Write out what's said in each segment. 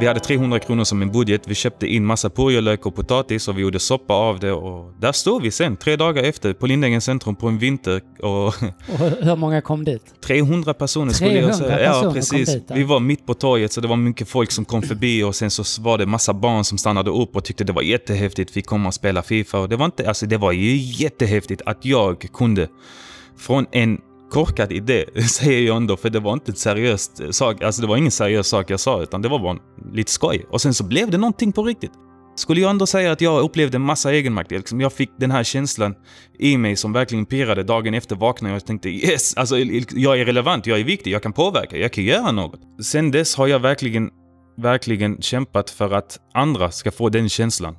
Vi hade 300 kronor som en budget. Vi köpte in massa purjolök och potatis och vi gjorde soppa av det. Och där stod vi sen, tre dagar efter, på Lindängens centrum på en vinter. Och Och hur många kom dit? 300 personer skulle jag 300 säga. Ja, personer precis. dit, ja. vi var mitt på torget så det var mycket folk som kom förbi och sen så var det massa barn som stannade upp och tyckte det var jättehäftigt. Vi kom och spelade Fifa och det var inte, alltså det var ju jättehäftigt att jag kunde från en korkad idé, säger jag ändå, för det var inte en seriös sak, alltså det var ingen seriös sak jag sa, utan det var bara lite skoj. Och sen så blev det någonting på riktigt. Skulle jag ändå säga att jag upplevde en massa egenmakt. Liksom jag fick den här känslan i mig som verkligen pirrade. Dagen efter vaknade jag och tänkte yes, alltså jag är relevant, jag är viktig, jag kan påverka, jag kan göra något. Sen dess har jag verkligen, verkligen kämpat för att andra ska få den känslan.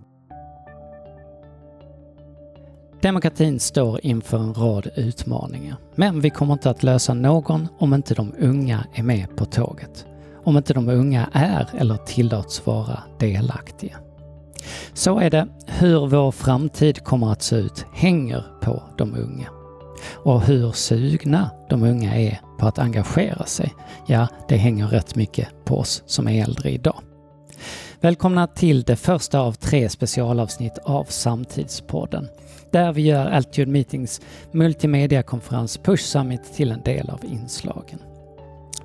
Demokratin står inför en rad utmaningar. Men vi kommer inte att lösa någon om inte de unga är med på tåget. Om inte de unga är eller tillåts vara delaktiga. Så är det. Hur vår framtid kommer att se ut hänger på de unga. Och hur sugna de unga är på att engagera sig, ja, det hänger rätt mycket på oss som är äldre idag. Välkomna till det första av tre specialavsnitt av Samtidspodden, där vi gör Altitude Meetings multimediakonferens Push Summit till en del av inslagen.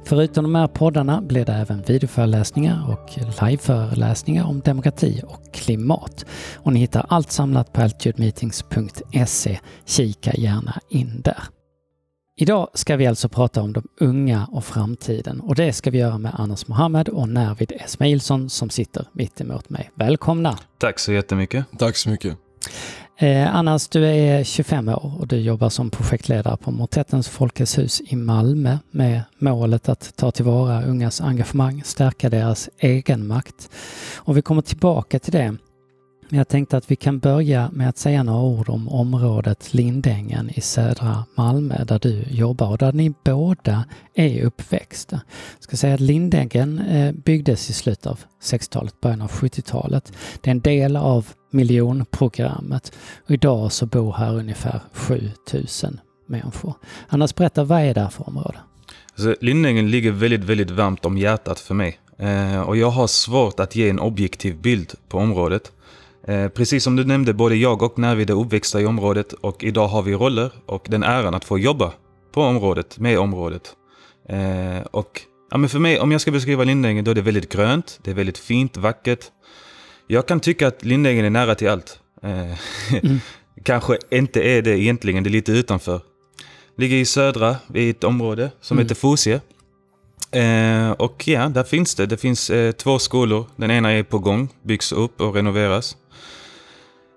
Förutom de här poddarna blir det även videoföreläsningar och liveföreläsningar om demokrati och klimat. Och ni hittar allt samlat på altitudemeetings.se. Kika gärna in där. Idag ska vi alltså prata om de unga och framtiden och det ska vi göra med Anas Mohammed och Nervid Esmailsson som sitter mitt emot mig. Välkomna! Tack så jättemycket. Tack så mycket. Eh, Annas, du är 25 år och du jobbar som projektledare på Motettens Folkets hus i Malmö med målet att ta tillvara ungas engagemang, stärka deras egenmakt. Och vi kommer tillbaka till det. Men jag tänkte att vi kan börja med att säga några ord om området Lindängen i södra Malmö där du jobbar och där ni båda är uppväxta. Jag ska säga att Lindängen eh, byggdes i slutet av 60-talet, början av 70-talet. Det är en del av miljonprogrammet och idag så bor här ungefär 7000 människor. Annars berätta, vad är det här för område? Alltså, Lindängen ligger väldigt, väldigt varmt om hjärtat för mig. Eh, och jag har svårt att ge en objektiv bild på området. Eh, precis som du nämnde, både jag och Nervid är uppväxta i området och idag har vi roller och den äran att få jobba på området, med området. Eh, och ja, men för mig, om jag ska beskriva Lindängen, då är det väldigt grönt, det är väldigt fint, vackert. Jag kan tycka att Lindängen är nära till allt. Eh, Kanske inte är det egentligen, det är lite utanför. Ligger i södra, i ett område som Mm. heter Fosie. Eh, och ja, där finns det. Det finns eh, två skolor. Den ena är på gång, byggs upp och renoveras.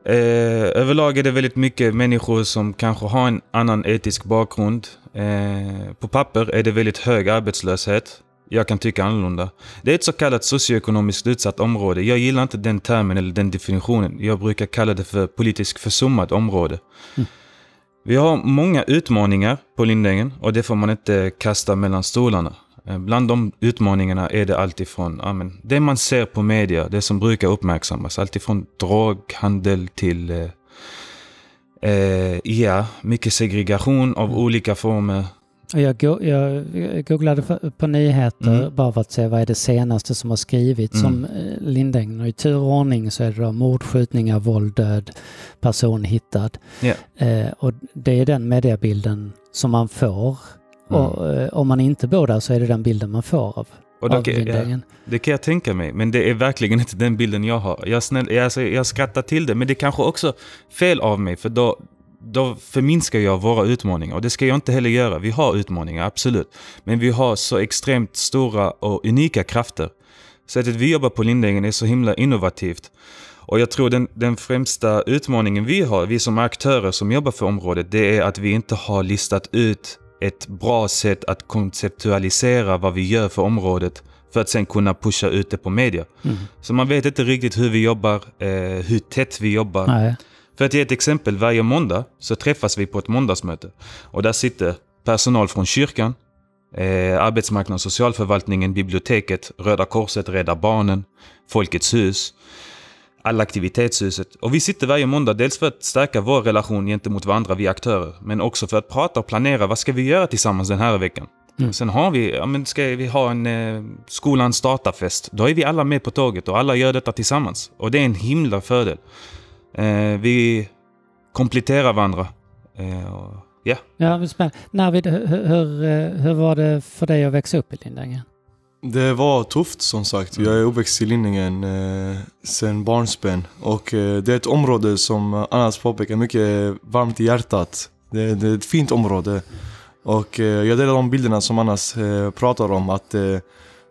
Eh, överlag är det väldigt mycket människor som kanske har en annan etisk bakgrund. Eh, på papper är det väldigt hög arbetslöshet. Jag kan tycka annorlunda. Det är ett så kallat socioekonomiskt utsatt område. Jag gillar inte den termen eller den definitionen. Jag brukar kalla det för politiskt försummat område. Vi har många utmaningar på Lindängen och det får man inte kasta mellan stolarna. Eh, Bland de utmaningarna är det alltifrån ja, men, det man ser på media, det som brukar uppmärksammas. Alltifrån droghandel till eh, eh, ja, mycket segregation av olika former. Jag, go- jag googlade på nyheter Mm. bara för att se vad är det senaste som har skrivits Mm. om eh, Lindängen. Och i tur och ordning så är det då mord, skjutningar, våld, död, person hittad. Ja. Eh, och det är den mediebilden som man får. Mm. Och eh, om man inte bor där så är det den bilden man får av, Och av kan- ja, det kan jag tänka mig, men det är verkligen inte den bilden jag har. Jag, snäll, jag, alltså, jag skrattar till det, men det är kanske också fel av mig, för då, då förminskar jag våra utmaningar. Och det ska jag inte heller göra. Vi har utmaningar, absolut. Men vi har så extremt stora och unika krafter. Sättet vi jobbar på Lindängen är så himla innovativt. Och jag tror den, den främsta utmaningen vi har, vi som aktörer som jobbar för området, det är att vi inte har listat ut ett bra sätt att konceptualisera vad vi gör för området för att sen kunna pusha ut det på media. Mm. Så man vet inte riktigt hur vi jobbar, eh, hur tätt vi jobbar. Nej. För att ge ett exempel, varje måndag så träffas vi på ett måndagsmöte. Och där sitter personal från kyrkan, eh, arbetsmarknads och socialförvaltningen, biblioteket, Röda Korset, Rädda Barnen, Folkets hus, alla aktivitetshuset. Och vi sitter varje måndag, dels för att stärka vår relation gentemot varandra, vi aktörer, men också för att prata och planera, vad ska vi göra tillsammans den här veckan? Mm. Sen har vi, ja, men ska vi ha en eh, skolans startarfest, då är vi alla med på tåget och alla gör detta tillsammans. Och det är en himla fördel. Eh, vi kompletterar varandra. Eh, och, ja. Ja, spännande. Navid, hur, hur, hur var det för dig att växa upp i Lindängen? Det var tufft som sagt. Jag är uppväxt i Linningen eh, sen barnsben. Och eh, det är ett område som Annas påpekar mycket varmt i hjärtat. Det, det är ett fint område. Och eh, jag delar de bilderna som Annas eh, pratar om. Att eh,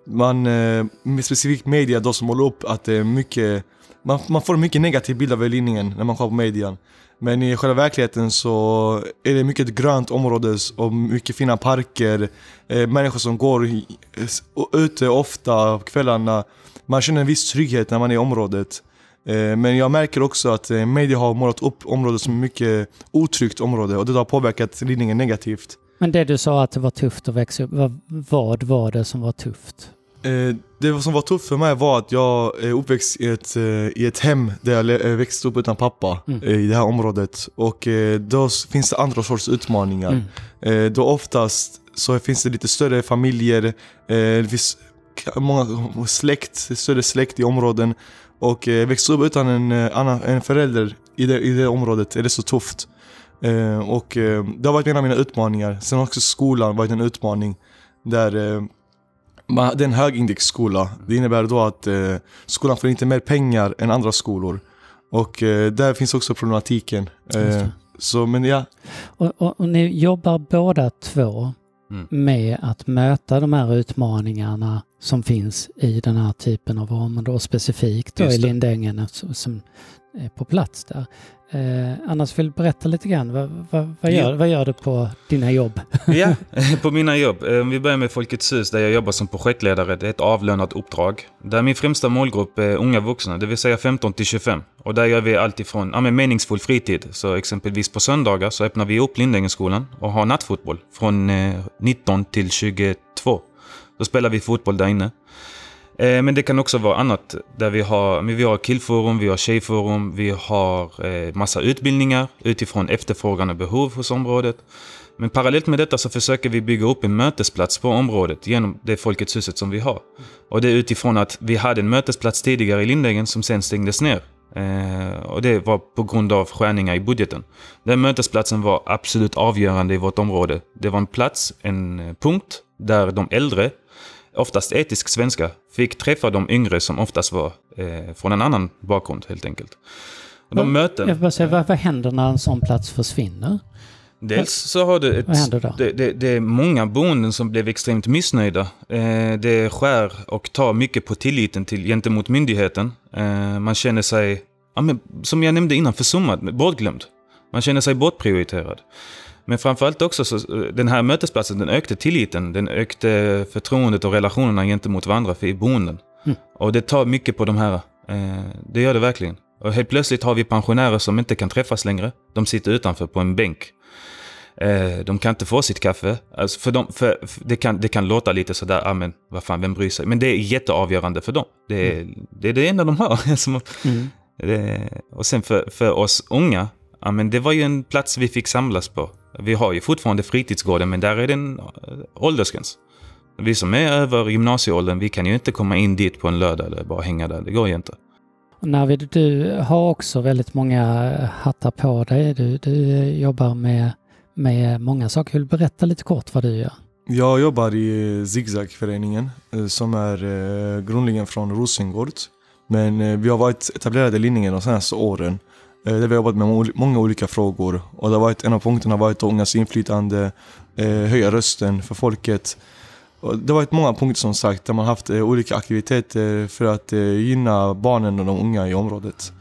man, eh, med specifikt media då som håller upp, att det är mycket... Man, man får en mycket negativ bild av Linningen när man kollar på median. Men i själva verkligheten så är det mycket grönt område och mycket fina parker. Eh, människor som går ute ofta på kvällarna. Man känner en viss trygghet när man är i området. Men jag märker också att media har målat upp området som ett mycket otryggt område och det har påverkat Lidingö negativt. Men det du sa att det var tufft att växa upp, vad, vad var det som var tufft? Eh, det som var tufft för mig var att jag är uppväxt i ett, eh, i ett hem där jag eh, växte upp utan pappa Mm. i det här området. Och då finns det andra sorts utmaningar. Mm. Då oftast så finns det lite större familjer, det finns många släkt, större släkt i områden. Och växa upp utan en, annan, en förälder i det, i det området är det så tufft. Och det har varit en av mina utmaningar. Sen har också skolan varit en utmaning. Där det är en högindexskola. Det innebär då att eh, skolan får inte mer pengar än andra skolor. Och eh, där finns också problematiken. Eh, så men ja, Och, och, och ni jobbar båda två Mm. med att möta de här utmaningarna som finns i den här typen av områden och specifikt då i. Lindängen som, som är på plats där. Eh, annars vill du berätta lite grann, vad, vad, vad, gör, Ja. vad gör du på dina jobb? Ja, på mina jobb. Eh, vi börjar med Folkets hus där jag jobbar som projektledare. Det är ett avlönat uppdrag. Där min främsta målgrupp är unga vuxna, det vill säga 15 till 25. Och där gör vi allt ifrån ja, men meningsfull fritid. Så exempelvis på söndagar så öppnar vi upp Lindängenskolan och har nattfotboll från eh, 19 till 22. Då spelar vi fotboll där inne. Eh, Men det kan också vara annat. Där vi har, vi har killforum, vi har tjejforum, vi har eh, massa utbildningar utifrån efterfrågan och behov hos området. Men parallellt med detta så försöker vi bygga upp en mötesplats på området genom det Folkets huset som vi har. Och det är utifrån att vi hade en mötesplats tidigare i Lindängen som sen stängdes ner. Eh, och det var på grund av skärningar i budgeten. Den mötesplatsen var absolut avgörande i vårt område. Det var en plats, en eh, punkt, där de äldre, oftast etisk svenska, fick träffa de yngre som oftast var eh, från en annan bakgrund helt enkelt. Och de Vad- möten... Jag vill säga, vad, vad händer när en sån plats försvinner? Dels så har det, ett, det, det, det är många boenden som blev extremt missnöjda. Eh, det skär och tar mycket på tilliten till, gentemot myndigheten. Eh, man känner sig, ja, men, som jag nämnde innan, försummad, bortglömd. Man känner sig bortprioriterad. Men framförallt också så, den här mötesplatsen, den ökade tilliten, den ökade förtroendet och relationerna gentemot varandra i boenden. Mm. Och det tar mycket på de här. Eh, det gör det verkligen. Och helt plötsligt har vi pensionärer som inte kan träffas längre. De sitter utanför på en bänk. Eh, de kan inte få sitt kaffe. Alltså för dem, för, för det, kan, det kan låta lite sådär, ah, men vad fan, vem bryr sig? Men det är jätteavgörande för dem. Det är det, är det enda de har. Mm. det, och sen för, för oss unga, ja, men det var ju en plats vi fick samlas på. Vi har ju fortfarande fritidsgården, men där är det en eh, åldersgräns. Vi som är över gymnasieåldern, vi kan ju inte komma in dit på en lördag eller bara hänga där. Det går ju inte. Navid, du har också väldigt många hattar på dig. Du, du jobbar med, med många saker. Vill du berätta lite kort vad du gör? Jag jobbar i Zigzag-föreningen eh, som är eh, grundligen från Rosengård. Men vi har varit etablerade i Linningen de senaste åren eh, Där vi har jobbat med många olika frågor. Och det har varit, en av punkterna har varit ungas inflytande, eh, höja rösten för folket. Och det har varit många punkter som sagt där man haft eh, olika aktiviteter för att eh, gynna barnen och de unga i området.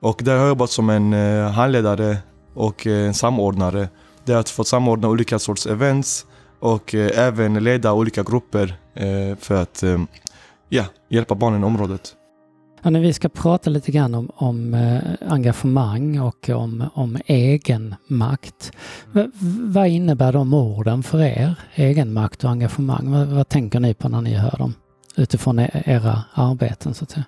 Och där har jag jobbat som en eh, handledare och eh, en samordnare. Där jag har fått samordna olika sorts events och eh, även leda olika grupper eh, för att eh, ja, hjälpa barnen i området. Ja, när vi ska prata lite grann om, om eh, engagemang och om, om egen makt. V, vad innebär de orden för er? Egenmakt och engagemang. Vad, vad tänker ni på när ni hör dem? Utifrån e, era arbeten så att säga.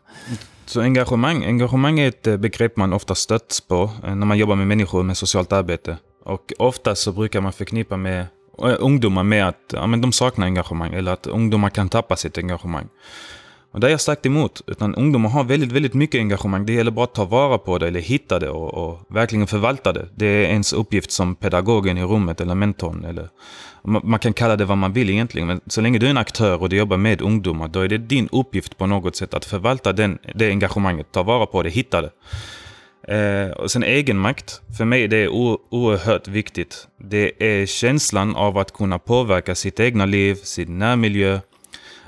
Så engagemang, engagemang är ett eh, begrepp man ofta stöts på eh, när man jobbar med människor med socialt arbete. Och ofta så brukar man förknippa med ungdomar med att ja, men de saknar engagemang eller att ungdomar kan tappa sitt engagemang. Och det är jag starkt emot. Utan ungdomar har väldigt, väldigt mycket engagemang. Det gäller bara att ta vara på det eller hitta det och, och verkligen förvalta det. Det är ens uppgift som pedagogen i rummet eller mentorn. Eller, man, man kan kalla det vad man vill egentligen. Men så länge du är en aktör och du jobbar med ungdomar, då är det din uppgift på något sätt att förvalta den, det engagemanget. Ta vara på det, hitta det. Eh, och sen egenmakt. För mig är det oerhört viktigt. Det är känslan av att kunna påverka sitt egna liv, sin närmiljö.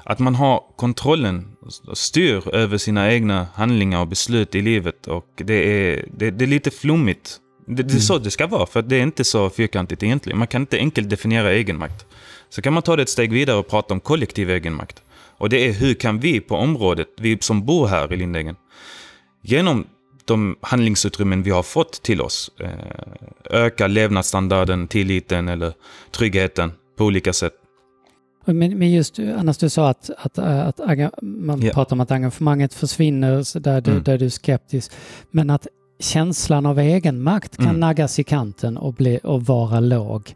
Att man har kontrollen, styr över sina egna handlingar och beslut i livet. Och det är, det, det är lite flummigt. Det, det är så det ska vara, för det är inte så fyrkantigt egentligen. Man kan inte enkelt definiera egenmakt. Så kan man ta det ett steg vidare och prata om kollektiv egenmakt. Och det är hur kan vi på området, vi som bor här i Lindängen, genom de handlingsutrymmen vi har fått till oss. Eh, öka levnadsstandarden, tilliten eller tryggheten på olika sätt. Men, men just annars du sa att, att, att, att man yeah. pratar om att engagemanget försvinner där du, mm. där du är skeptisk. Men att känslan av egenmakt kan mm. naggas i kanten och, bli, och vara låg.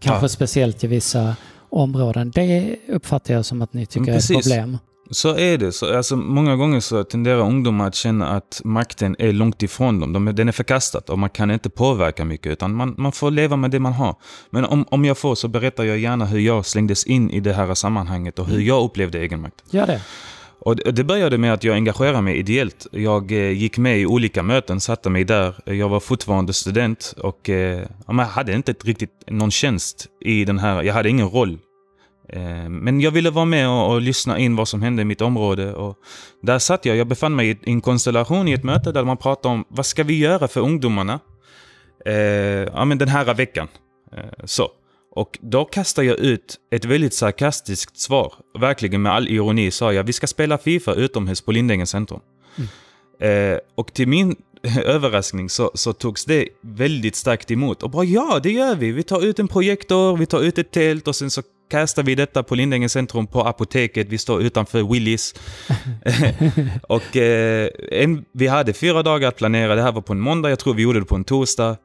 Kanske ja. speciellt i vissa områden. Det uppfattar jag som att ni tycker är ett problem. Så är det. Så, alltså, många gånger så tenderar ungdomar att känna att makten är långt ifrån dem. De, den är förkastad och man kan inte påverka mycket utan man, man får leva med det man har. Men om, om jag får så berättar jag gärna hur jag slängdes in i det här sammanhanget och hur mm. jag upplevde egenmakt. Gör det. Och det började med att jag engagerade mig ideellt. Jag eh, gick med i olika möten, satte mig där. Jag var fortfarande student och eh, jag hade inte riktigt någon tjänst i den här, jag hade ingen roll men jag ville vara med och, och, lyssna in vad som hände i mitt område. Och där satt jag. Jag befann mig i en konstellation i ett möte där man pratade om vad ska vi göra för ungdomarna eh, ja, men den här veckan. Eh, så. Och då kastade jag ut ett väldigt sarkastiskt svar. Verkligen med all ironi sa jag vi ska spela Fifa utomhus på Lindängens centrum. Mm. Eh, och till min överraskning så, så togs det väldigt starkt emot. Och bara ja, det gör vi. Vi tar ut en projektor, vi tar ut ett tält och sen så kastar vi detta på Lindängens centrum på apoteket. Vi står utanför Willys. och eh, en, vi hade fyra dagar att planera. Det här var på en måndag. Jag tror vi gjorde det på en torsdag.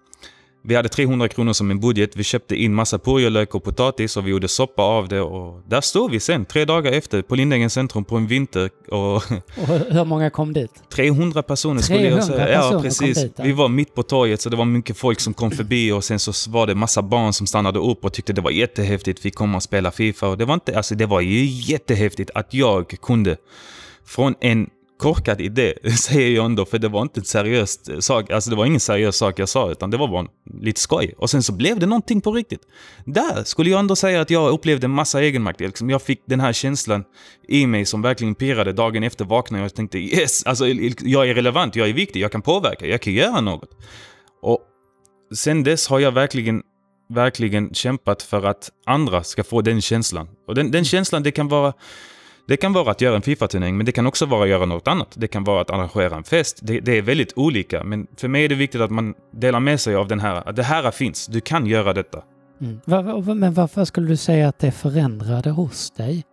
Vi hade 300 kronor som en budget. Vi köpte in massa purjolök och potatis och vi gjorde soppa av det. Och där stod vi sen, tre dagar efter, på Lindängens centrum på en vinter. Och, och hur många kom dit? 300 personer skulle jag säga. Ja, precis. Vi var mitt på torget så det var mycket folk som kom förbi och sen så var det massa barn som stannade upp och tyckte det var jättehäftigt. Vi kom och spelade Fifa och det var inte, alltså det var ju jättehäftigt att jag kunde från en korkad idé, säger jag ändå, för det var inte en seriös eh, sak. Alltså det var ingen seriös sak jag sa, utan det var bara lite skoj. Och sen så blev det någonting på riktigt. Där skulle jag ändå säga att jag upplevde en massa egenmakt. Liksom jag fick den här känslan i mig som verkligen pirrade. Dagen efter vaknade jag och tänkte yes, alltså jag är relevant, jag är viktig, jag kan påverka, jag kan göra något. Och sen dess har jag verkligen verkligen kämpat för att andra ska få den känslan. Och den, den känslan, det kan vara det kan vara att göra en Fifa-turnering, men det kan också vara att göra något annat. Det kan vara att arrangera en fest. Det, det, är väldigt olika, men för mig är det viktigt att man delar med sig av den här, att det här finns, du kan göra detta. Mm. Men varför skulle du säga att det förändrade hos dig?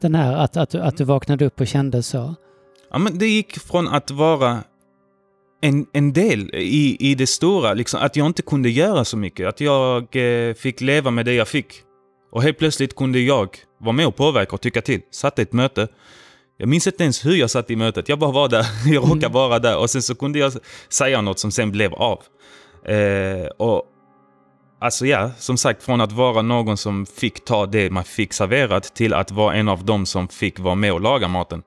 Den här, att, att, att du vaknade upp och kände så? Ja, men det gick från att vara en, en del i, i det stora, liksom, att jag inte kunde göra så mycket. Att jag eh, fick leva med det jag fick. Och helt plötsligt kunde jag vara med och påverka och tycka till. Satt i ett möte. Jag minns inte ens hur jag satt i mötet. Jag bara var där. Jag råkade mm. vara där. Och sen så kunde jag säga något som sen blev av. Eh, och Alltså ja, som sagt från att vara någon som fick ta det man fick serverat till att vara en av dem som fick vara med och laga maten.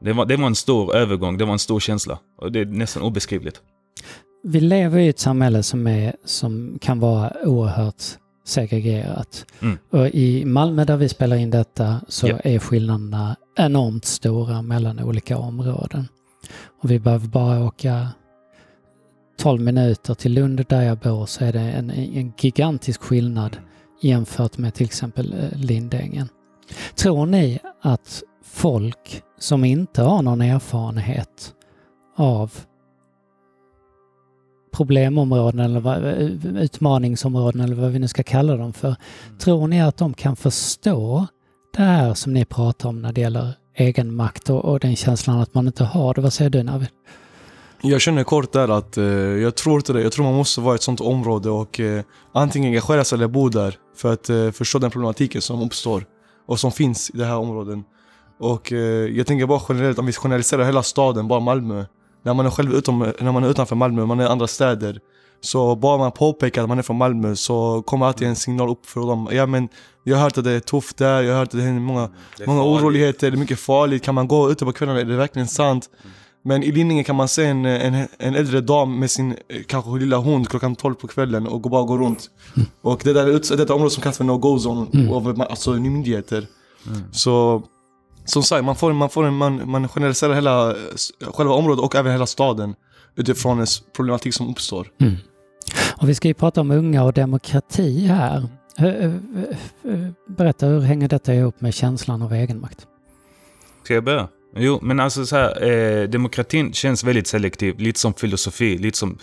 Det var, det var en stor övergång, det var en stor känsla. Och det är nästan obeskrivligt. Vi lever i ett samhälle som, är, som kan vara oerhört segregerat. Mm. Och I Malmö där vi spelar in detta så yep. är skillnaderna enormt stora mellan olika områden. Och vi behöver bara åka 12 minuter till Lund där jag bor så är det en, en gigantisk skillnad jämfört med till exempel eh, Lindängen. Tror ni att folk som inte har någon erfarenhet av problemområden eller utmaningsområden eller vad vi nu ska kalla dem för. Mm. Tror ni att de kan förstå det här som ni pratar om när det gäller egenmakt och, och den känslan att man inte har det? Vad säger du Navid? Jag känner kort där att eh, jag tror inte det. Jag tror man måste vara i ett sånt område och eh, antingen engagera sig eller bo där för att eh, förstå den problematiken som uppstår och som finns i det här området. Och eh, jag tänker bara generellt, om vi generaliserar hela staden, bara Malmö. När man är själv utom, när man är utanför Malmö, man är i andra städer. Så bara man påpekar att man är från Malmö så kommer alltid en signal upp för dem. Ja men jag har hört att det är tufft där, jag har hört att det händer många, många oroligheter, det är mycket farligt. Kan man gå ute på kvällarna, är det verkligen sant? Men i linningen kan man se en, en, en äldre dam med sin eh, kanske lilla hund klockan 12 på kvällen och gå- bara gå runt. Och det där är detta område som kallas för no-go zone av alltså, myndigheter. Så som sagt, man, får, man, får man, man generaliserar hela, eh, själva området och även hela staden utifrån en problematik som uppstår. Och vi ska ju prata om unga och demokrati här. Eh, eh, Berätta, hur hänger detta ihop med känslan av egenmakt? Ska jag börja? Jo, men alltså så här, eh, demokratin känns väldigt selektiv, lite som filosofi, lite som...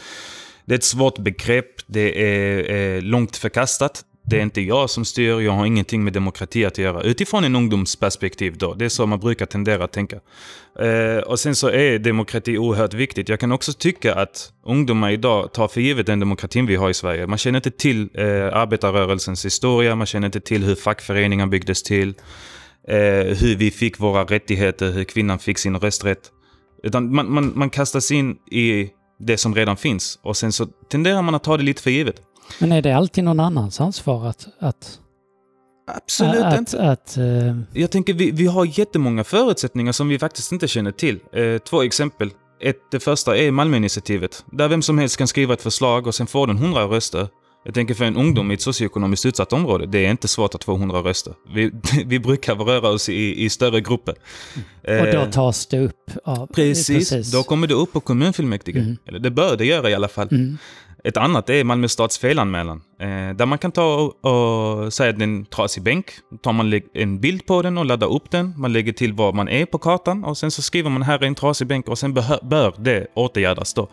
Det är ett svårt begrepp, det är eh, långt förkastat. Det är inte jag som styr, jag har ingenting med demokrati att göra. Utifrån en ungdomsperspektiv då, det är så man brukar tendera att tänka. Eh, och sen så är demokrati oerhört viktigt. Jag kan också tycka att ungdomar idag tar för givet den demokratin vi har i Sverige. Man känner inte till eh, arbetarrörelsens historia, man känner inte till hur fackföreningar byggdes till eh, hur vi fick våra rättigheter, hur kvinnan fick sin rösträtt. Utan man, man, man kastas in i det som redan finns och sen så tenderar man att ta det lite för givet. Men är det alltid någon annans ansvar att... att Absolut att, inte. Att, eh, Jag tänker, vi, vi har jättemånga förutsättningar som vi faktiskt inte känner till. Eh, två exempel. Ett, det första är Malmöinitiativet, där vem som helst kan skriva ett förslag och sen får den 100 röster. Jag tänker för en ungdom i ett socioekonomiskt utsatt område, det är inte svårt att få 100 röster. Vi, vi brukar röra oss i, i större grupper. och då Eh, tas det upp av... Precis, då kommer det upp på kommunfullmäktige. Mm. Eller det bör det göra i alla fall. Mm. Ett annat är Malmö stads felanmälan. Eh, øh, där man kan ta och, och säga att det är en trasig bänk. Då tar man en bild på den och laddar upp den. Man lägger till var man är på kartan och sen så skriver man här är en trasig bänk och sen bör det åtgärdas då.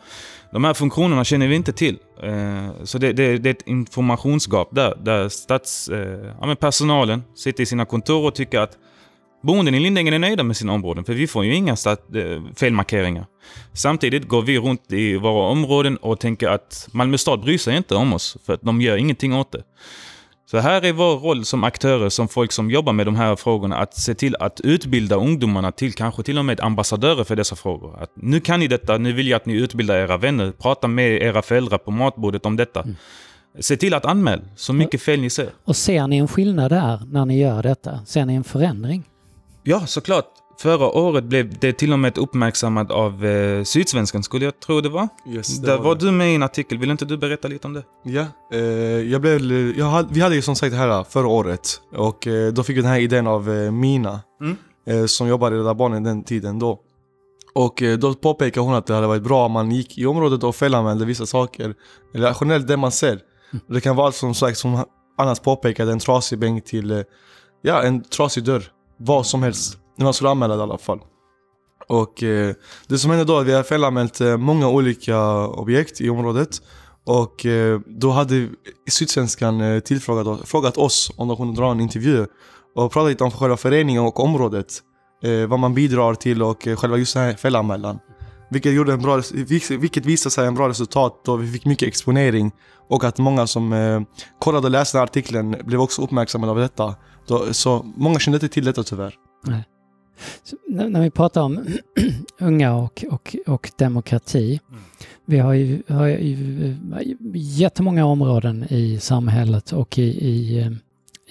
De här funktionerna känner vi inte till. Eh, øh, så det, det, det är ett informationsgap där, där stats, eh, ja, men personalen sitter i sina kontor och tycker att Boenden i Lindängen är nöjda med sina områden, för vi får ju inga stat- eh, felmarkeringar. Samtidigt går vi runt i våra områden och tänker att Malmö stad bryr sig inte om oss, för att de gör ingenting åt det. Så här är vår roll som aktörer, som folk som jobbar med de här frågorna, att se till att utbilda ungdomarna till kanske till och med ambassadörer för dessa frågor. Att nu kan ni detta, nu vill jag att ni utbildar era vänner, prata med era föräldrar på matbordet om detta. Se till att anmäla så mycket fel ni ser. Och ser ni en skillnad där när ni gör detta? Ser ni en förändring? Ja, såklart. Förra året blev det till och med uppmärksammat av eh, Sydsvenskan, skulle jag tro det var. Yes, det Där var var det. du med i en artikel, vill inte du berätta lite om det? Ja, eh, jag blev, jag hade, vi hade ju som sagt det här förra året och eh, då fick vi den här idén av eh, Mina Mm. eh, som jobbade i Rädda Barnen den tiden då. Och eh, då påpekade hon att det hade varit bra om man gick i området och felanmälde vissa saker. Eller generellt det man ser. Det kan vara som sagt som annars påpekade, en trasig bänk till ja, en trasig dörr. Vad som helst. När man skulle anmäla det i alla fall. Och eh, det som hände då är att vi har felanmält eh, många olika objekt i området. Och eh, då hade Sydsvenskan eh, tillfrågat frågat oss om de kunde dra en intervju och prata lite om själva föreningen och området. Eh, vad man bidrar till och eh, själva just den här felanmälan. Vilket, gjorde en bra, vilket visade sig en bra resultat då vi fick mycket exponering. Och att många som eh, kollade och läste den här artikeln blev också uppmärksammade av detta. Då, så många kände inte till detta tyvärr. Så, när, när vi pratar om unga och, och, och demokrati. Vi har ju, har ju eh, jättemånga områden i samhället och i, i, eh,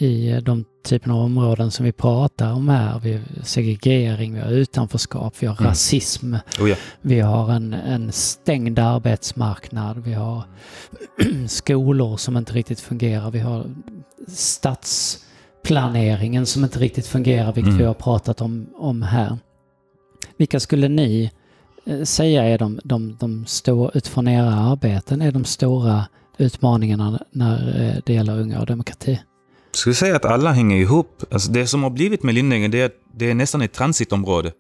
i de typerna av områden som vi pratar om här. Vi har segregering, vi har utanförskap, vi har Mm. rasism, Oh ja. vi har en, en stängd arbetsmarknad, vi har skolor som inte riktigt fungerar, vi har stadsplaneringen som inte riktigt fungerar, vilket Mm. vi har pratat om, om här. Vilka skulle ni eh, säga är de, de, de stora, utifrån era arbeten, är de stora utmaningarna när eh, det gäller unga och demokrati? Jag skulle säga att alla hänger ihop. Alltså det som har blivit med Lindängen, det är det är nästan ett transitområde.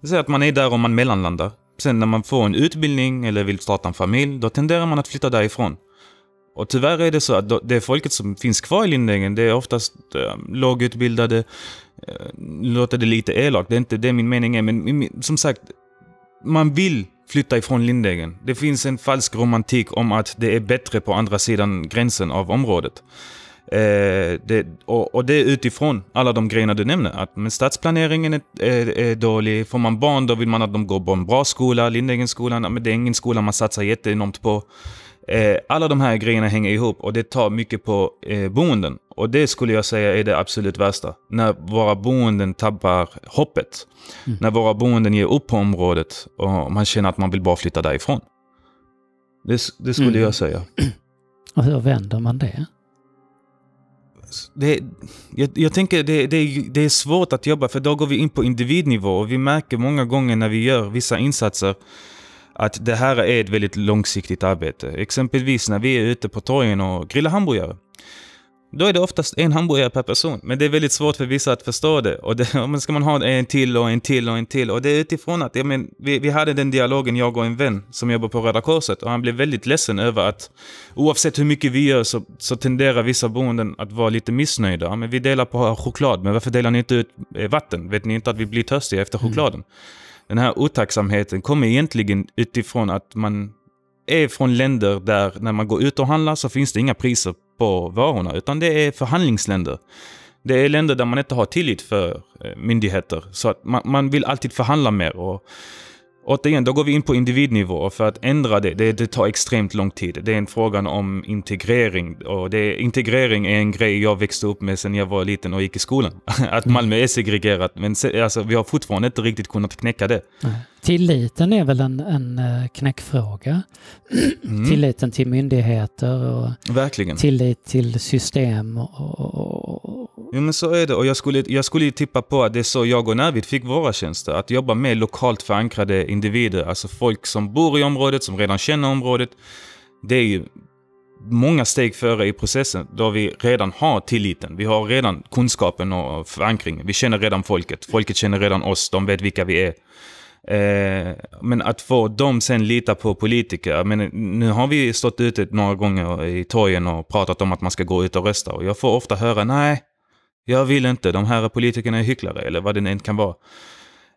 Det säger att man är där och man mellanlandar. Sen när man får en utbildning eller vill starta en familj, då tenderar man att flytta därifrån. Och tyvärr är det så att det folket som finns kvar i Lindängen, det är oftast äh, lågutbildade, äh, låter det lite elakt, det är inte det min mening är, men som sagt, man vill flytta ifrån Lindängen. Det finns en falsk romantik om att det är bättre på andra sidan gränsen av området. Eh, det, och, och, det är utifrån alla de grejerna du nämner. Att men stadsplaneringen är, är, är, dålig. Får man barn då vill man att de går på en bra skola. Lindängenskolan, men det är ingen skola man satsar jätteenormt på. Eh, alla de här grejerna hänger ihop och det tar mycket på eh, boenden. Och det skulle jag säga är det absolut värsta. När våra boenden tappar hoppet. Mm. När våra boenden ger upp på området och man känner att man vill bara flytta därifrån. Det, det skulle mm. jag säga. Och hur vänder man det? Det, jag, jag tänker det, det, det är svårt att jobba för då går vi in på individnivå och vi märker många gånger när vi gör vissa insatser att det här är ett väldigt långsiktigt arbete. Exempelvis när vi är ute på torgen och grillar hamburgare. Då är det oftast en hamburgare per person, men det är väldigt svårt för vissa att förstå det. Och det, men ska man ha en till och en till och en till. Och det är utifrån att, jag men, vi, vi hade den dialogen, jag och en vän som jobbar på Röda Korset, och han blev väldigt ledsen över att oavsett hur mycket vi gör så, så tenderar vissa boenden att vara lite missnöjda. Men vi delar på choklad, men varför delar ni inte ut eh, vatten? Vet ni inte att vi blir törstiga efter mm. chokladen? Mm. Den här otacksamheten kommer egentligen utifrån att man är från länder där när man går ut och handlar så finns det inga priser på varorna, utan det är förhandlingsländer. Det är länder där man inte har tillit för eh, myndigheter, så att man, man vill alltid förhandla mer. Och återigen, då går vi in på individnivå för att ändra det, det, det tar extremt lång tid. Det är en fråga om integrering och det, integrering är en grej jag växte upp med sedan jag var liten och gick i skolan. Att mm. Malmö är segregerat, men alltså, vi har fortfarande inte riktigt kunnat knäcka det. Tilliten är väl en, en eh, knäckfråga. Mm. Tilliten till myndigheter och Verkligen. tillit till system och, och Jo men så är det och jag skulle, jag skulle tippa på att det är så jag och Navid fick våra tjänster. Att jobba med lokalt förankrade individer, alltså folk som bor i området, som redan känner området. Det är ju många steg före i processen då vi redan har tilliten. Vi har redan kunskapen och förankringen. Vi känner redan folket. Folket känner redan oss. De vet vilka vi är. Eh, men att få dem sen lita på politiker. Men nu har vi stått ute några gånger i torgen och pratat om att man ska gå ut och rösta. Och jag får ofta höra nej, jag vill inte, de här politikerna är hycklare eller vad det än kan vara.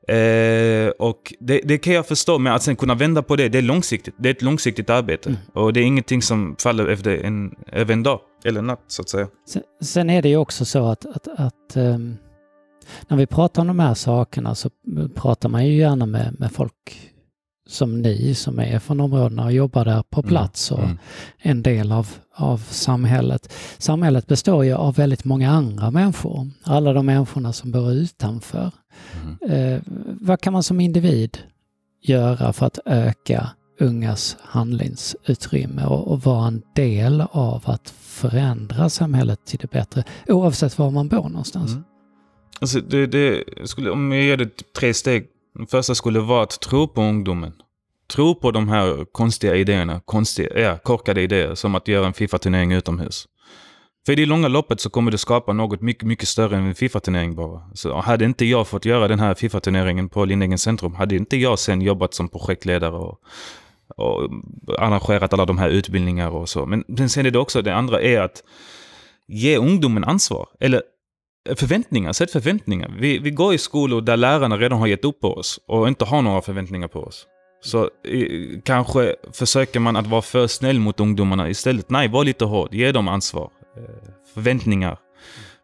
Eh, och det, det, kan jag förstå, men att sen kunna vända på det, det är långsiktigt. Det är ett långsiktigt arbete. Mm. Och det är ingenting som faller efter en, över en dag, eller natt så att säga. Sen, sen är det ju också så att, att, att um, när vi pratar om de här sakerna så pratar man ju gärna med, med folk som ni som är från områdena och jobbar där på mm. plats och mm. en del av, av samhället. Samhället består ju av väldigt många andra människor. Alla de människorna som bor utanför. Mm. Eh, vad kan man som individ göra för att öka ungas handlingsutrymme och, och vara en del av att förändra samhället till det bättre oavsett var man bor någonstans? Alltså det, det skulle, om jag ger det typ tre steg den första skulle vara att tro på ungdomen. Tro på de här konstiga idéerna, konstiga, ja, korkade idéer, som att göra en Fifa-turnering utomhus. För i det långa loppet så kommer det skapa något mycket, mycket större än en Fifa-turnering bara. Så hade inte jag fått göra den här Fifa-turneringen på Lindängens centrum, hade inte jag sen jobbat som projektledare och, och arrangerat alla de här utbildningarna och så. Men, men sen är det också, det andra är att ge ungdomen ansvar. Eller förväntningar, sätt förväntningar. Vi, vi går i skolor där lärarna redan har gett upp på oss och inte har några förväntningar på oss. Så eh, kanske försöker man att vara för snäll mot ungdomarna istället. Nej, var lite hård. Ge dem ansvar. Eh, förväntningar.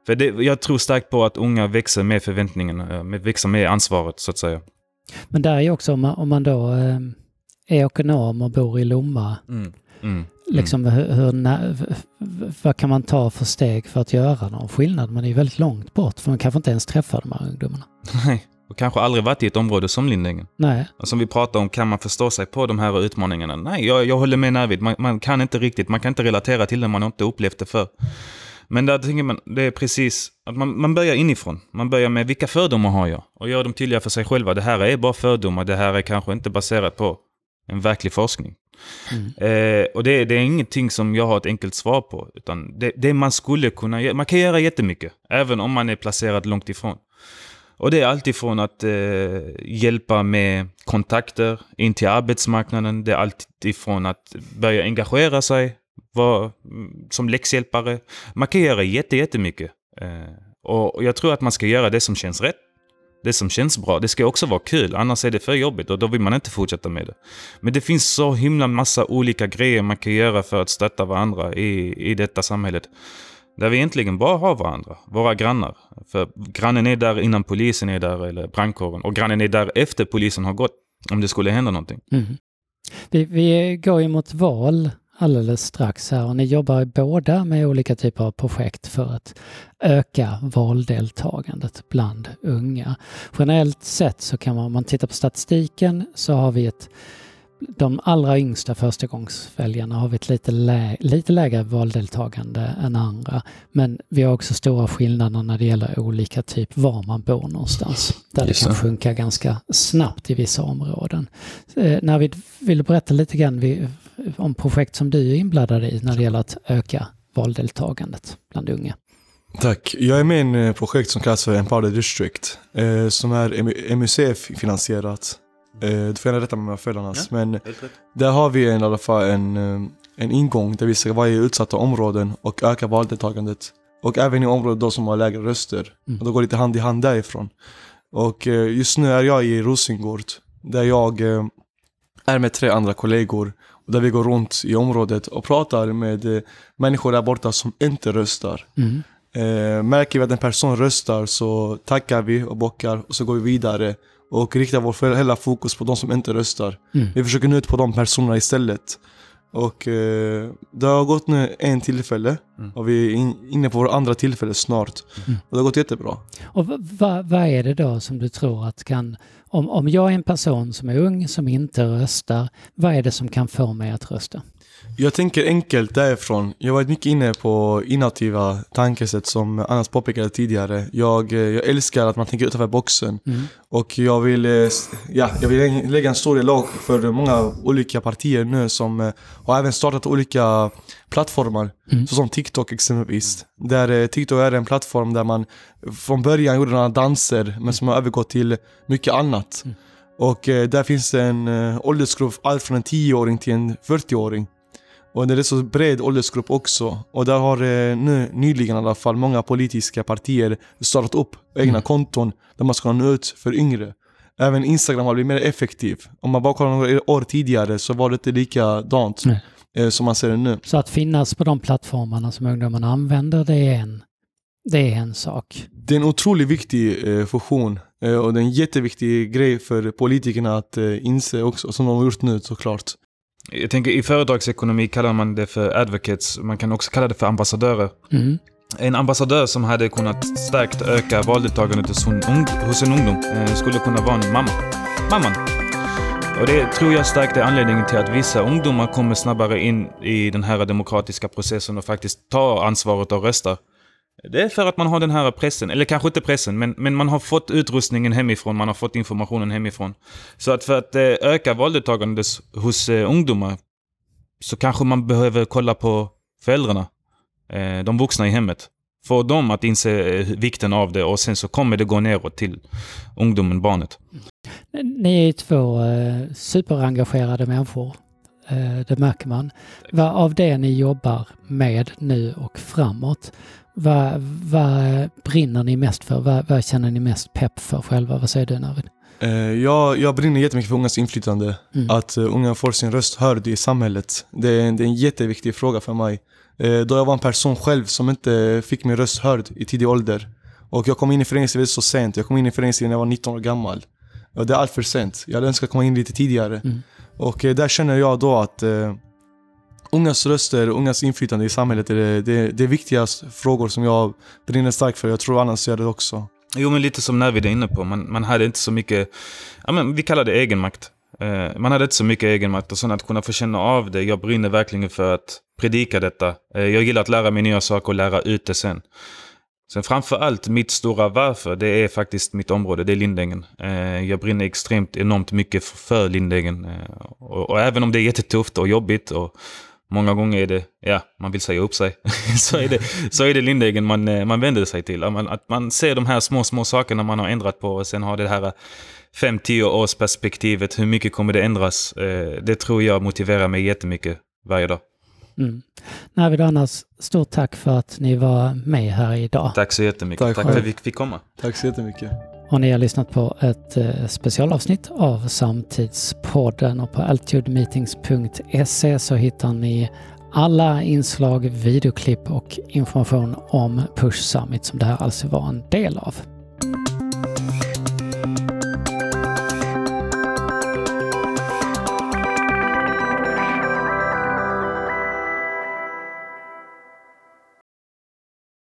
För det, jag tror starkt på att unga växer med förväntningarna, eh, växer med ansvaret så att säga. Men där är ju också om man, om man då är ekonom och bor i Lomma. Mm. Mm. Liksom hur, hur, vad kan man ta för steg för att göra någon skillnad? Man är ju väldigt långt bort för man kanske inte ens träffar de här ungdomarna. Nej, och kanske aldrig varit i ett område som Lindängen. Nej. Och som vi pratar om, kan man förstå sig på de här utmaningarna? Nej, jag, jag håller med Navid. Man, man, kan inte riktigt, man kan inte relatera till det man har inte upplevt det för. Men där tänker man, det är precis att man, man börjar inifrån. Man börjar med vilka fördomar har jag? Och gör dem tydliga för sig själva. Det här är bara fördomar, det här är kanske inte baserat på en verklig forskning. Mm. Eh, och det, det, är ingenting som jag har ett enkelt svar på. Utan det, det man skulle kunna göra, man kan göra jättemycket. Även om man är placerad långt ifrån. Och det är alltifrån att eh, hjälpa med kontakter in till arbetsmarknaden. Det är alltifrån att börja engagera sig var, mm, som läxhjälpare. Man kan göra jätte, jättemycket. Eh, och jag tror att man ska göra det som känns rätt det som känns bra. Det ska också vara kul, annars är det för jobbigt och då vill man inte fortsätta med det. Men det finns så himla massa olika grejer man kan göra för att stötta varandra i, i detta samhället. Där vi egentligen bara har varandra, våra grannar. För grannen är där innan polisen är där, eller brandkåren. Och grannen är där efter polisen har gått, om det skulle hända någonting. Mm. Vi, vi går ju mot val alldeles strax här och ni jobbar båda med olika typer av projekt för att öka valdeltagandet bland unga. Generellt sett så kan man, om man tittar på statistiken så har vi ett de allra yngsta förstagångsväljarna har vi ett lite, lä lite lägre valdeltagande än andra. Men vi har också stora skillnader när det gäller olika typ var man bor någonstans. Där det kan sjunka ganska snabbt i vissa områden. Eh, när vi vill berätta lite grann vi, om projekt som du är inblandad i när det gäller att öka valdeltagandet bland unga. Tack. Jag är med i en eh, projekt som kallas för Empower District. Eh, som är MUCF-finansierat. Eh, du får gärna rätta mig om jag fel annars. Ja, men där har vi i alla fall en, eh, en ingång där vi ska vara i utsatta områden och öka valdeltagandet. Och även i områden då som har lägre röster. Mm. Och då går det lite hand i hand därifrån. Och eh, just nu är jag i Rosengård. Där jag är med tre andra kollegor. Och där vi går runt i området och pratar med människor där borta som inte röstar. Mm. märker vi att en person röstar så tackar vi och bockar och så går vi vidare och riktar vår hela fokus på de som inte röstar. Mm. Vi försöker nå ut på de personerna istället. Och eh, det har gått nu en tillfälle mm. och vi är in, inne på vår andra tillfälle snart. Mm. Och det har gått jättebra. Och vad va är det då som du tror att kan, om, om jag är en person som är ung som inte röstar, vad är det som kan få mig att rösta? Jag tänker enkelt därifrån. Jag har varit mycket inne på innovativa tankesätt som Annas påpekade tidigare. Jag, eh, jag älskar att man tänker utanför boxen. Mm. Och jag vill, eh, ja, jag vill lägga en stor eloge för många olika partier nu som eh, har även startat olika plattformar. Mm. Såsom TikTok exempelvis. Där TikTok är en plattform där man från början gjorde några danser men som har övergått till mycket annat. Mm. Och där finns en åldersgrupp, allt från en 10-åring till en 40-åring. Och det är så bred åldersgrupp också. Och där har eh, nu nyligen i alla fall många politiska partier startat upp egna mm. konton där man ska nå ut för yngre. Även Instagram har blivit mer effektiv. Om man bara kollar några år tidigare så var det inte likadant eh, som man ser det nu. Så att finnas på de plattformarna som ungdomarna använder, det är en, det är en sak? Det är en otroligt viktig eh, funktion eh, och det är en jätteviktig grej för politikerna att eh, inse också, som de har gjort nu såklart. Jag tänker i företagsekonomi kallar man det för advocates. Man kan också kalla det för ambassadörer. Mm. En ambassadör som hade kunnat starkt öka valdeltagandet hos, hos en ungdom eh, skulle kunna vara en mamma. Mamman. Och det tror jag starkt är anledningen till att vissa ungdomar kommer snabbare in i den här demokratiska processen och faktiskt tar ansvaret och röstar. Det är för att man har den här pressen, eller kanske inte pressen, men, men man har fått utrustningen hemifrån, man har fått informationen hemifrån. Så att för att eh, öka valdeltagandet hos eh, ungdomar så kanske man behöver kolla på föräldrarna, eh, de vuxna i hemmet. Få dem att inse eh, vikten av det och sen så kommer det gå neråt till ungdomen, barnet. Ni är ju två eh, superengagerade människor. Det märker man. Vad av det ni jobbar med nu och framåt, vad, vad brinner ni mest för? Vad, vad, känner ni mest pepp för själva? Vad säger du Navid? Eh, jag, jag brinner jättemycket för ungas inflytande. Mm. Att uh, unga får sin röst hörd i samhället. Det är, det är en jätteviktig fråga för mig. Då jag var en person själv som inte fick min röst hörd i tidig ålder. Och jag kom in i föreningslivet så sent. Jag kom in i föreningslivet när jag var 19 år gammal. Och det är allt för sent. Jag hade önskat komma in lite tidigare. Mm. Och eh, där känner jag då att eh, ungas röster, ungas inflytande i samhället är det, det, det är viktiga frågor som jag brinner starkt för. Jag tror annars gör det också. Jo, men lite som Navid är inne på. Man, man hade inte så mycket, ja, men vi kallar det egenmakt. Eh, man hade inte så mycket egenmakt och sen att kunna få känna av det. Jag brinner verkligen för att predika detta. Eh, jag gillar att lära mig nya saker och lära ut det sen. Sen framför allt mitt stora varför, det är faktiskt mitt område, det är Lindängen. Eh, jag brinner extremt enormt mycket för Lindängen. Eh, och, och, även om det är jättetufft och jobbigt och Många gånger är det, ja, man vill säga upp sig. så, är det, så är det Lindängen man, eh, man vänder sig till. Att man ser de här små, små sakerna man har ändrat på och sen har det här 5-10 års perspektivet. Hur mycket kommer det ändras? Det tror jag motiverar mig jättemycket varje dag. Mm. Navid och Annas, stort tack för att ni var med här idag. Tack så jättemycket. Tack, tack för att vi fick komma. Tack så jättemycket. Och ni har lyssnat på ett eh, specialavsnitt av Samtidspodden och på altitudemeetings.se så hittar ni alla inslag, videoklipp och information om Push Summit som det här alltså var en del av.